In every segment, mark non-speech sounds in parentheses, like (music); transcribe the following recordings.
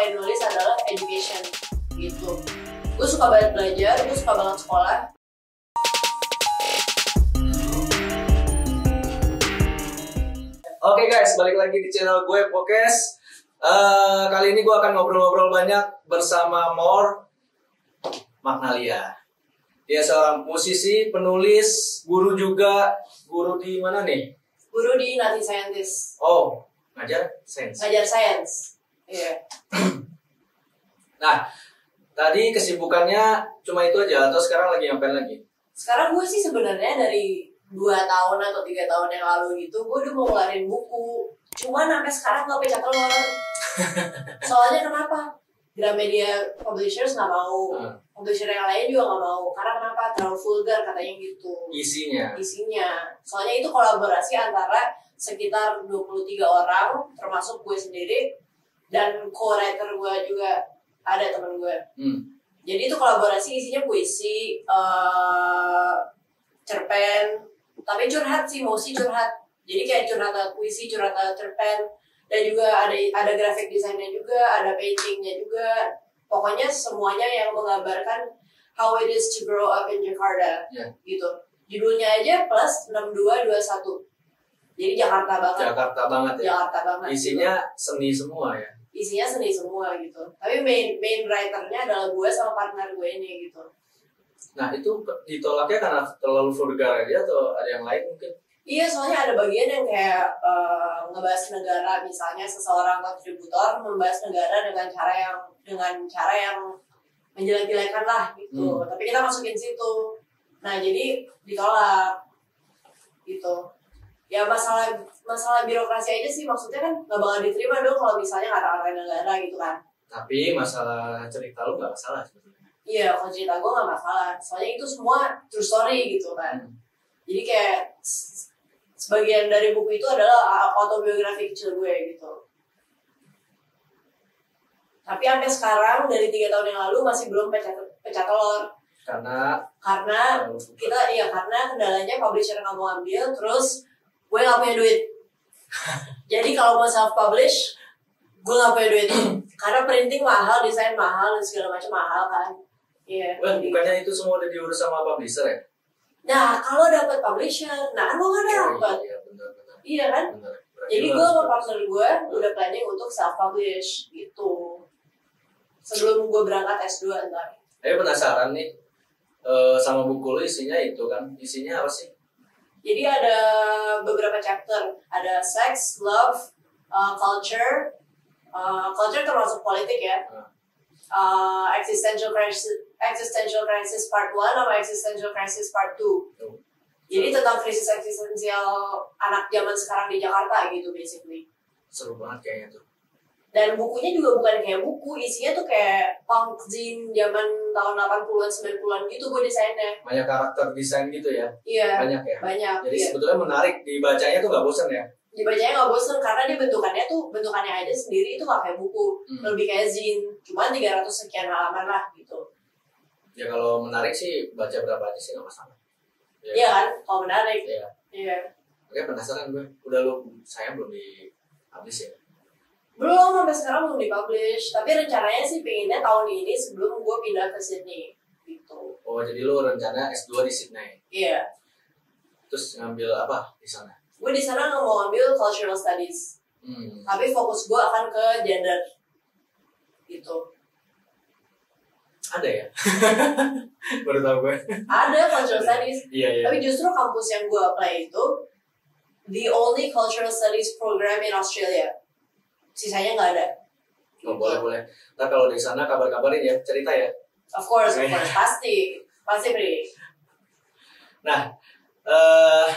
selain nulis adalah education gitu gue suka banget belajar gue suka banget sekolah Oke guys, balik lagi di channel gue Pokes. Eh, kali ini gue akan ngobrol-ngobrol banyak bersama Mor Magnalia. Dia seorang musisi, penulis, guru juga. Guru di mana nih? guru di Nati Scientist Oh, ngajar sains. ngajar sains iya. Nah, tadi kesibukannya cuma itu aja atau sekarang lagi ngapain lagi? sekarang gue sih sebenarnya dari dua tahun atau tiga tahun yang lalu gitu gue udah mau ngeluarin buku. Cuman sampai sekarang nggak pecah telur. (laughs) Soalnya kenapa? Gramedia Publishers nggak mau. Hmm. publisher yang lain juga nggak mau. Karena kenapa? Terlalu vulgar katanya gitu. Isinya. isinya. Soalnya itu kolaborasi antara sekitar 23 orang termasuk gue sendiri dan co-writer gue juga ada temen gue Hmm. jadi itu kolaborasi isinya puisi eh cerpen tapi curhat sih mostly curhat jadi kayak curhat puisi curhat cerpen dan juga ada ada graphic desainnya juga ada paintingnya juga pokoknya semuanya yang menggambarkan how it is to grow up in Jakarta Ya. gitu judulnya aja plus 6221 jadi Jakarta banget Jakarta banget ya. Jakarta banget Isinya seni semua ya. Isinya seni semua gitu. Tapi main main writernya adalah gue sama partner gue ini gitu. Nah itu ditolaknya karena terlalu vulgar aja atau ada yang lain mungkin? iya soalnya ada bagian yang kayak eh, ngebahas negara. Misalnya seseorang kontributor membahas negara dengan cara yang dengan cara yang menjelek-jelekan lah gitu. Hmm. tapi kita masukin situ. Nah jadi ditolak gitu ya masalah masalah birokrasi aja sih maksudnya kan nggak bakal diterima dong kalau misalnya kata-kata negara gitu kan Tapi masalah cerita lu nggak masalah sebetulnya. Iya, kalau cerita gue gak masalah. Soalnya itu semua true story gitu kan. Hmm. Jadi kayak sebagian dari buku itu adalah autobiografi kecil gue gitu. Tapi sampai sekarang dari tiga tahun yang lalu masih belum pecah, pecah telur Karena karena kita iya karena kendalanya publisher nggak mau ambil terus gue nggak punya duit. Jadi kalau mau self publish gue nggak punya duit karena printing mahal, desain mahal dan segala macam mahal kan. Iya. Jadi- bukannya itu semua udah diurus sama publisher ya? Nah, kalau dapat publisher, nah kan gue gak dapat. Iya, benar-benar. Iya kan? Berarti Jadi gue sama partner gue udah planning untuk self publish gitu. Sebelum gue berangkat S2 ntar. Ayo penasaran nih eh, sama buku lu isinya itu kan? Isinya apa sih? Jadi ada beberapa chapter, ada sex, love, uh, culture, uh, culture termasuk politik ya. Hmm. Uh, existential crisis, existential crisis part 1 sama existential crisis part 2. Tuh. Jadi tentang krisis eksistensial anak zaman sekarang di Jakarta gitu basically. Seru banget kayaknya tuh. Dan bukunya juga bukan kayak buku isinya tuh kayak punk zine zaman tahun 80-an 90-an gitu gue desainnya Banyak karakter desain gitu ya? iya Banyak ya? banyak Jadi iya. sebetulnya menarik dibacanya tuh nggak bosan ya? dibacanya nggak bosen karena dia bentukannya tuh bentukannya aja sendiri itu nggak kayak buku Hmm. lebih kayak zine cuma 300 sekian halaman lah gitu Ya kalau menarik sih baca berapa aja sih nggak masalah. Ya. iya kan kalau menarik Iya. iya Oke penasaran gue. Udah lu saya belum di habis ya? Belum sampai sekarang belum dipublish tapi rencananya sih pengennya tahun ini sebelum gue pindah ke Sydney gitu Oh jadi lu rencana S2 di Sydney. iya Terus ngambil apa di sana? gue di sana mau ambil cultural studies Hmm. tapi fokus gue akan ke gender gitu Ada ya? (laughs) Baru tau gue. ada cultural studies Iya iya. tapi justru kampus yang gue apply itu the only cultural studies program in Australia sisanya nggak ada Oh, boleh boleh. Ntar kalau di sana kabar-kabarin ya, cerita ya. of course of course pasti pasti Pri Nah, eh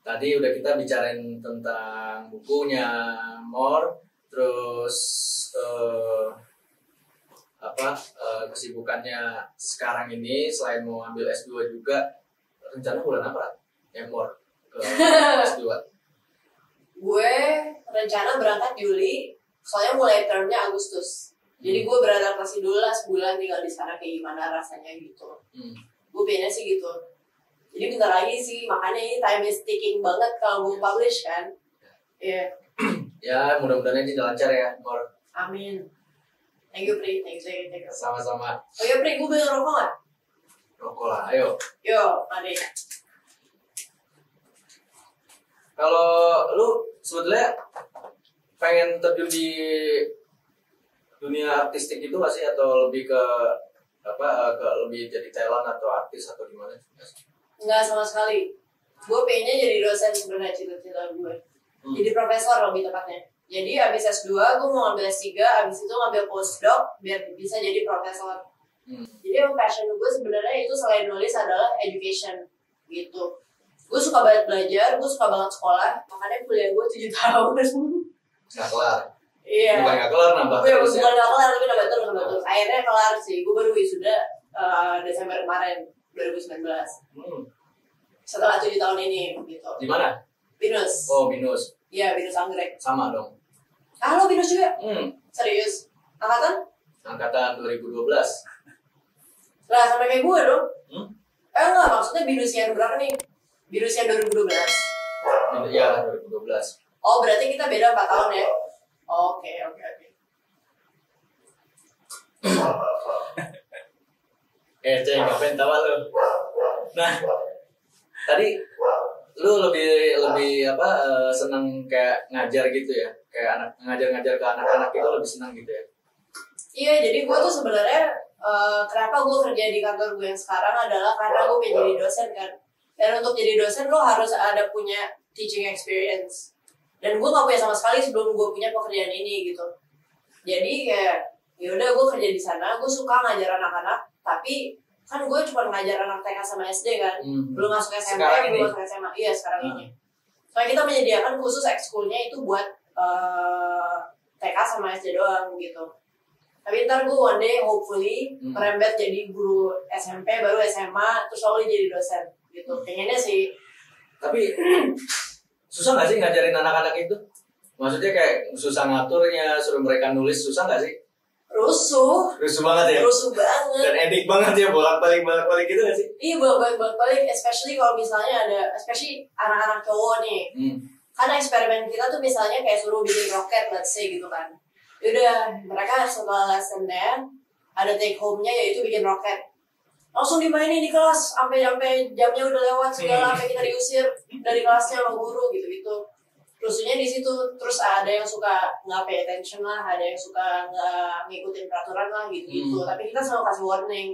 tadi udah kita bicarain tentang bukunya, more, terus eh apa eh, kesibukannya sekarang ini selain mau ambil S2 juga rencana bulan apa? Rat? Ya more ke (laughs) S2. gue rencana berangkat Juli soalnya mulai termnya Agustus jadi gue beradaptasi dulu lah sebulan tinggal di sana kayak gimana rasanya gitu Hmm. gue pengennya sih gitu jadi bentar lagi sih makanya ini time is ticking banget kalau gue publish kan Iya (clears throat) Ya mudah-mudahan aja lancar ya, more. Amin. Thank you, Pri. Thank you, thank you, thank you. Sama-sama Oh iya, Pri, gue beli rokok nggak? rokok lah. Ayo. Yo, adik. Kalau lu sebetulnya pengen terjun di dunia artistik itu gak sih atau lebih ke apa ke lebih jadi talent atau artis atau gimana? Nggak sama sekali. Gue pengennya jadi dosen sebenarnya cita-cita gue. Hmm. Jadi profesor lebih tepatnya. Jadi abis S2 gue mau ngambil S3, abis itu ngambil postdoc biar bisa jadi profesor. Hmm. Jadi yang passion gue sebenarnya itu selain nulis adalah education gitu. Gue suka banget belajar, gue suka banget sekolah, makanya kuliah gue 7 tahun. Nggak kelar. Iya. Bukan nggak kelar nambah Gue terus bukan ya. gak kelar, tapi nambah terus, nambah terus. Akhirnya kelar sih, gue baru wisuda eh, Desember kemarin, 2019. Hmm. Setelah 7 tahun ini, gitu. Di mana? Binus. Oh binus. Iya, Binus Anggrek. Sama dong. Ah, lo Binus juga? Hmm. Serius? Angkatan? Angkatan 2012. Lah, sama kayak gue dong. Hmm? Eh, enggak, maksudnya Binus yang berapa nih? Binus yang 2012. Ya 2012. Oh, berarti kita beda 4 tahun ya? Oke, oke, oke. (clears throat) Eh ceng ngapain tawa lu? Nah tadi lu lebih lebih apa eh, seneng kayak ngajar gitu ya kayak anak ngajar-ngajar ke anak-anak itu lebih senang gitu ya Iya, jadi gue tuh sebenarnya eh, kenapa gue kerja di kantor gue yang sekarang adalah karena gue pengen jadi dosen kan. Dan untuk jadi dosen lo harus ada punya teaching experience. Dan gue gak punya sama sekali sebelum gue punya pekerjaan ini gitu. Jadi kayak ya udah gue kerja di sana, gue suka ngajar anak-anak, tapi kan gue cuma ngajar anak TK sama SD kan, Hmm. belum masuk SMP, belum masuk SMA. Iya sekarang Hmm. ini. Soalnya kita menyediakan khusus ekskulnya itu buat eh, TK sama SD doang gitu. Tapi ntar gue one day hopefully Hmm. merembet jadi guru SMP baru SMA terus lalu jadi dosen gitu. Pengennya sih tapi susah nggak sih ngajarin anak-anak itu maksudnya kayak susah ngaturnya suruh mereka nulis susah nggak sih rusuh, rusuh banget ya rusuh banget. dan edik banget ya bolak-balik bolak-balik gitu nggak sih Iya bolak balik balik especially kalau misalnya ada, especially anak-anak cowok nih. hmm. Karena eksperimen kita tuh misalnya kayak suruh bikin roket, let's say gitu kan. Yaudah, mereka setelah lessonnya ada take home-nya yaitu bikin roket. Langsung dimainin di kelas, sampai sampai jamnya udah lewat segala, sampai kita diusir dari kelasnya sama guru gitu-gitu. Rusuhnya di situ, terus ada yang suka nggak pay attention lah, ada yang suka nggak ngikutin peraturan lah gitu-gitu. Hmm. Tapi kita selalu kasih warning.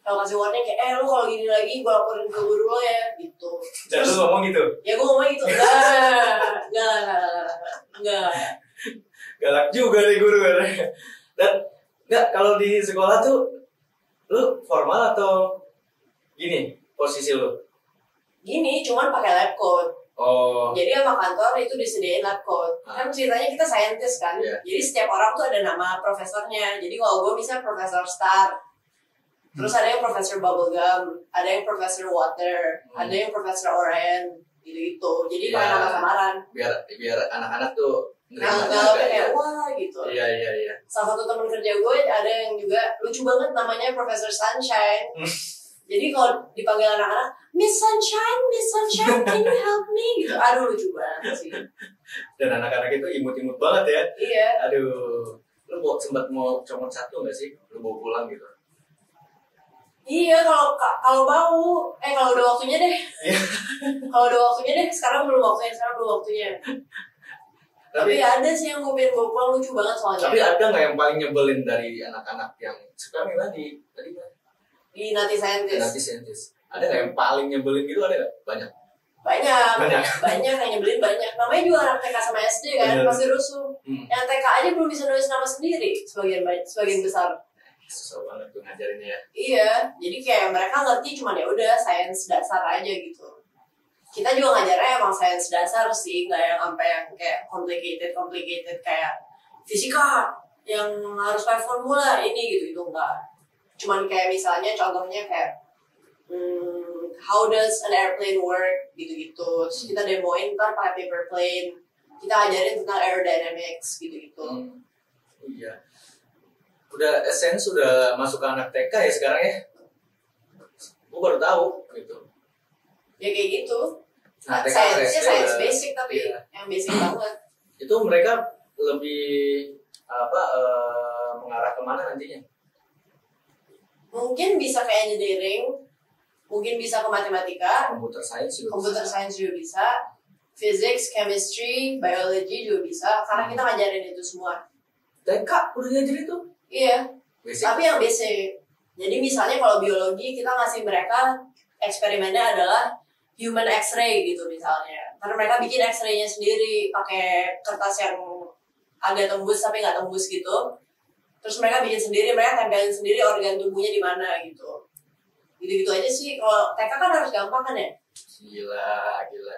Kalau kasih warning kayak, eh lu kalau gini lagi gue laporin ke guru lo ya, gitu. dan lu ngomong gitu Ya gue ngomong gitu, enggak, enggak, enggak, enggak. galak juga nih guru katanya. dan nggak kalau di sekolah tuh lu formal atau gini posisi lu Gini, cuman pakai lab coat. oh Jadi sama kantor itu disediain lab coat. Ah. Kan ceritanya kita scientist kan. Iya. Jadi setiap orang tuh ada nama profesornya. Jadi kalau gue misalnya Profesor Star, terus ada yang Profesor Bubblegum, ada yang Profesor Water, Hmm. ada yang Profesor Orion, gitu-gitu. Jadi pakai nama samaran. biar biar anak-anak tuh Nah, nerimanya kalau agak kayak ya. wah gitu. iya iya iya salah satu teman kerja gue ada yang juga lucu banget namanya Profesor Sunshine. Hmm. Jadi kalau dipanggil anak-anak, Miss Sunshine, Miss Sunshine, can you help me? Gitu, aduh lucu banget sih. dan anak-anak itu imut-imut banget ya Iya, aduh lu mau sempat mau comot satu nggak sih lu bawa pulang gitu iya kalau ka- kalau mau, eh kalau udah waktunya deh. Iya. kalau udah waktunya deh, sekarang belum waktunya, sekarang belum waktunya. Tapi, tapi ada sih yang gue pengen bawa pulang lucu banget soalnya. tapi ada nggak yang paling nyebelin dari anak-anak yang suka nih tadi tadi kan di Nati Scientist. nanti saintis ada nggak yang paling nyebelin gitu ada nggak banyak Banyak, Banyak. banyak yang nyebelin banyak. Namanya juga anak TK sama SD kan, Bener. pasti rusuh. hmm. yang TK aja belum bisa nulis nama sendiri sebagian banyak sebagian besar susah banget tuh ngajarinnya ya iya jadi kayak mereka ngerti cuman ya udah sains dasar aja gitu kita juga ngajarnya emang sains dasar sih nggak yang sampai yang kayak complicated complicated kayak fisika yang harus pakai formula ini gitu itu enggak cuman kayak misalnya contohnya kayak hmm, how does an airplane work gitu-gitu terus kita demoin ntar pakai paper plane kita ajarin tentang aerodynamics gitu-gitu Hmm. Iya. Udah essence sudah masuk ke anak TK ya sekarang ya. Gue baru tahu gitu. ya kayak gitu Nah, sainsnya SD sains udah- basic tapi iya. yang basic banget Itu mereka lebih apa eh, mengarah ke mana nantinya Mungkin bisa ke engineering, mungkin bisa ke matematika, komputer science juga computer bisa. science juga bisa, physics, chemistry, biology juga bisa, karena kita ngajarin itu semua. TK udah ngajarin tuh Iya, basic tapi yang basic. Jadi misalnya kalau biologi kita ngasih mereka eksperimennya adalah human X-ray gitu misalnya. Karena mereka bikin X-ray-nya sendiri pakai kertas yang agak tembus tapi nggak tembus gitu. Terus mereka bikin sendiri, mereka tempelin sendiri organ tubuhnya di mana gitu. Gitu-gitu aja sih. Kalau TK kan harus gampang kan ya? gila gila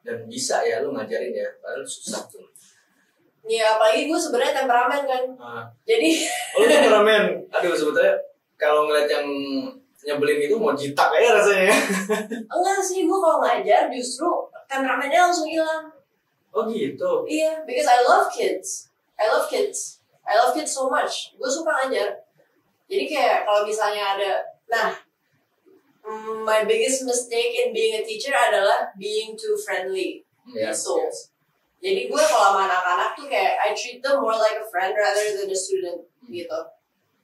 dan bisa ya lu ngajarin ya padahal susah tuh Ya apalagi gue sebenarnya temperamen kan. ah. Jadi oh, lu temperamen aduh sebetulnya kalau ngeliat yang nyebelin itu mau jitak aja rasanya (laughs) enggak sih gue kalau ngajar justru temperamennya langsung hilang. oh gitu Iya, because I love kids. I love kids. I love kids so much. Gue suka ngajar. Jadi kayak kalau misalnya ada, nah, mm, my biggest mistake in being a teacher adalah being too friendly. Yes, So, yes. Jadi gue kalau sama anak-anak tuh kayak I treat them more like a friend rather than a student gitu.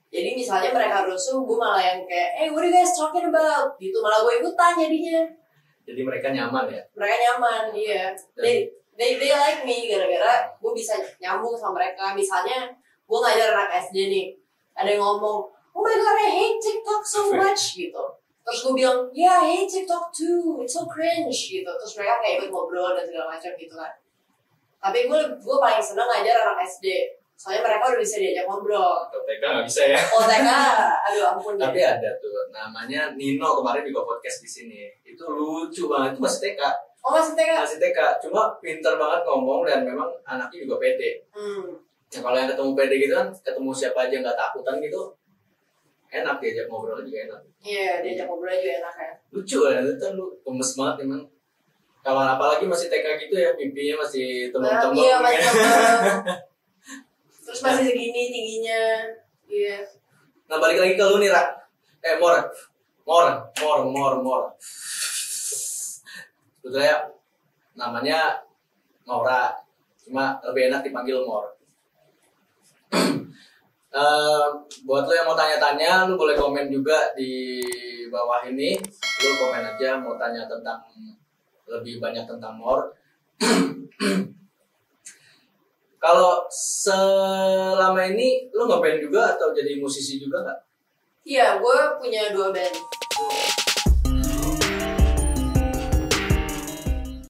Jadi misalnya mereka rusuh, gue malah yang kayak, hey, what are you guys talking about? Gitu, malah gue ikutan jadinya. jadi mereka nyaman ya Mereka nyaman, iya. They, they, they like me gara-gara gue bisa nyambung sama mereka. Misalnya, gue ngajar anak SD nih, ada yang ngomong, oh my god, I hate TikTok so much, gitu. Terus gue bilang, yeah, I hate TikTok too, it's so cringe, gitu. Terus mereka kayak ikut ngobrol dan segala macam gitu kan. Tapi gue gue paling seneng ngajar anak SD, soalnya mereka udah bisa diajak ngobrol. atau TK nggak bisa ya Oh TK, aduh ampun deh. tapi ada tuh namanya Nino kemarin juga podcast di sini itu lucu banget itu masih TK Oh masih TK? masih TK cuma pinter banget ngomong dan memang anaknya juga pede Hmm. Nah, kalau yang ketemu pede gitu kan, ketemu siapa aja nggak takutan gitu, enak diajak ngobrol juga enak. Iya, diajak ngobrol juga enak ya. Lucu kan, itu kan lu gemes banget emang. Kalau apalagi masih TK gitu ya, pipinya masih Nah, tembem-tembem. iya masih tembem. (laughs) Terus masih segini tingginya. Iya. Nah balik lagi ke lu nih, Ra. Eh, Mor. Mor, Mor, Mor, Mor. Sebetulnya namanya Maura, cuma lebih enak dipanggil Mor. (clears throat) Eh, buat lo yang mau tanya-tanya, lu boleh komen juga di bawah ini. Lu komen aja mau tanya tentang lebih banyak tentang Mor. (clears throat) Kalau selama ini lu ngeband juga atau jadi musisi juga nggak? Iya, gue punya dua band.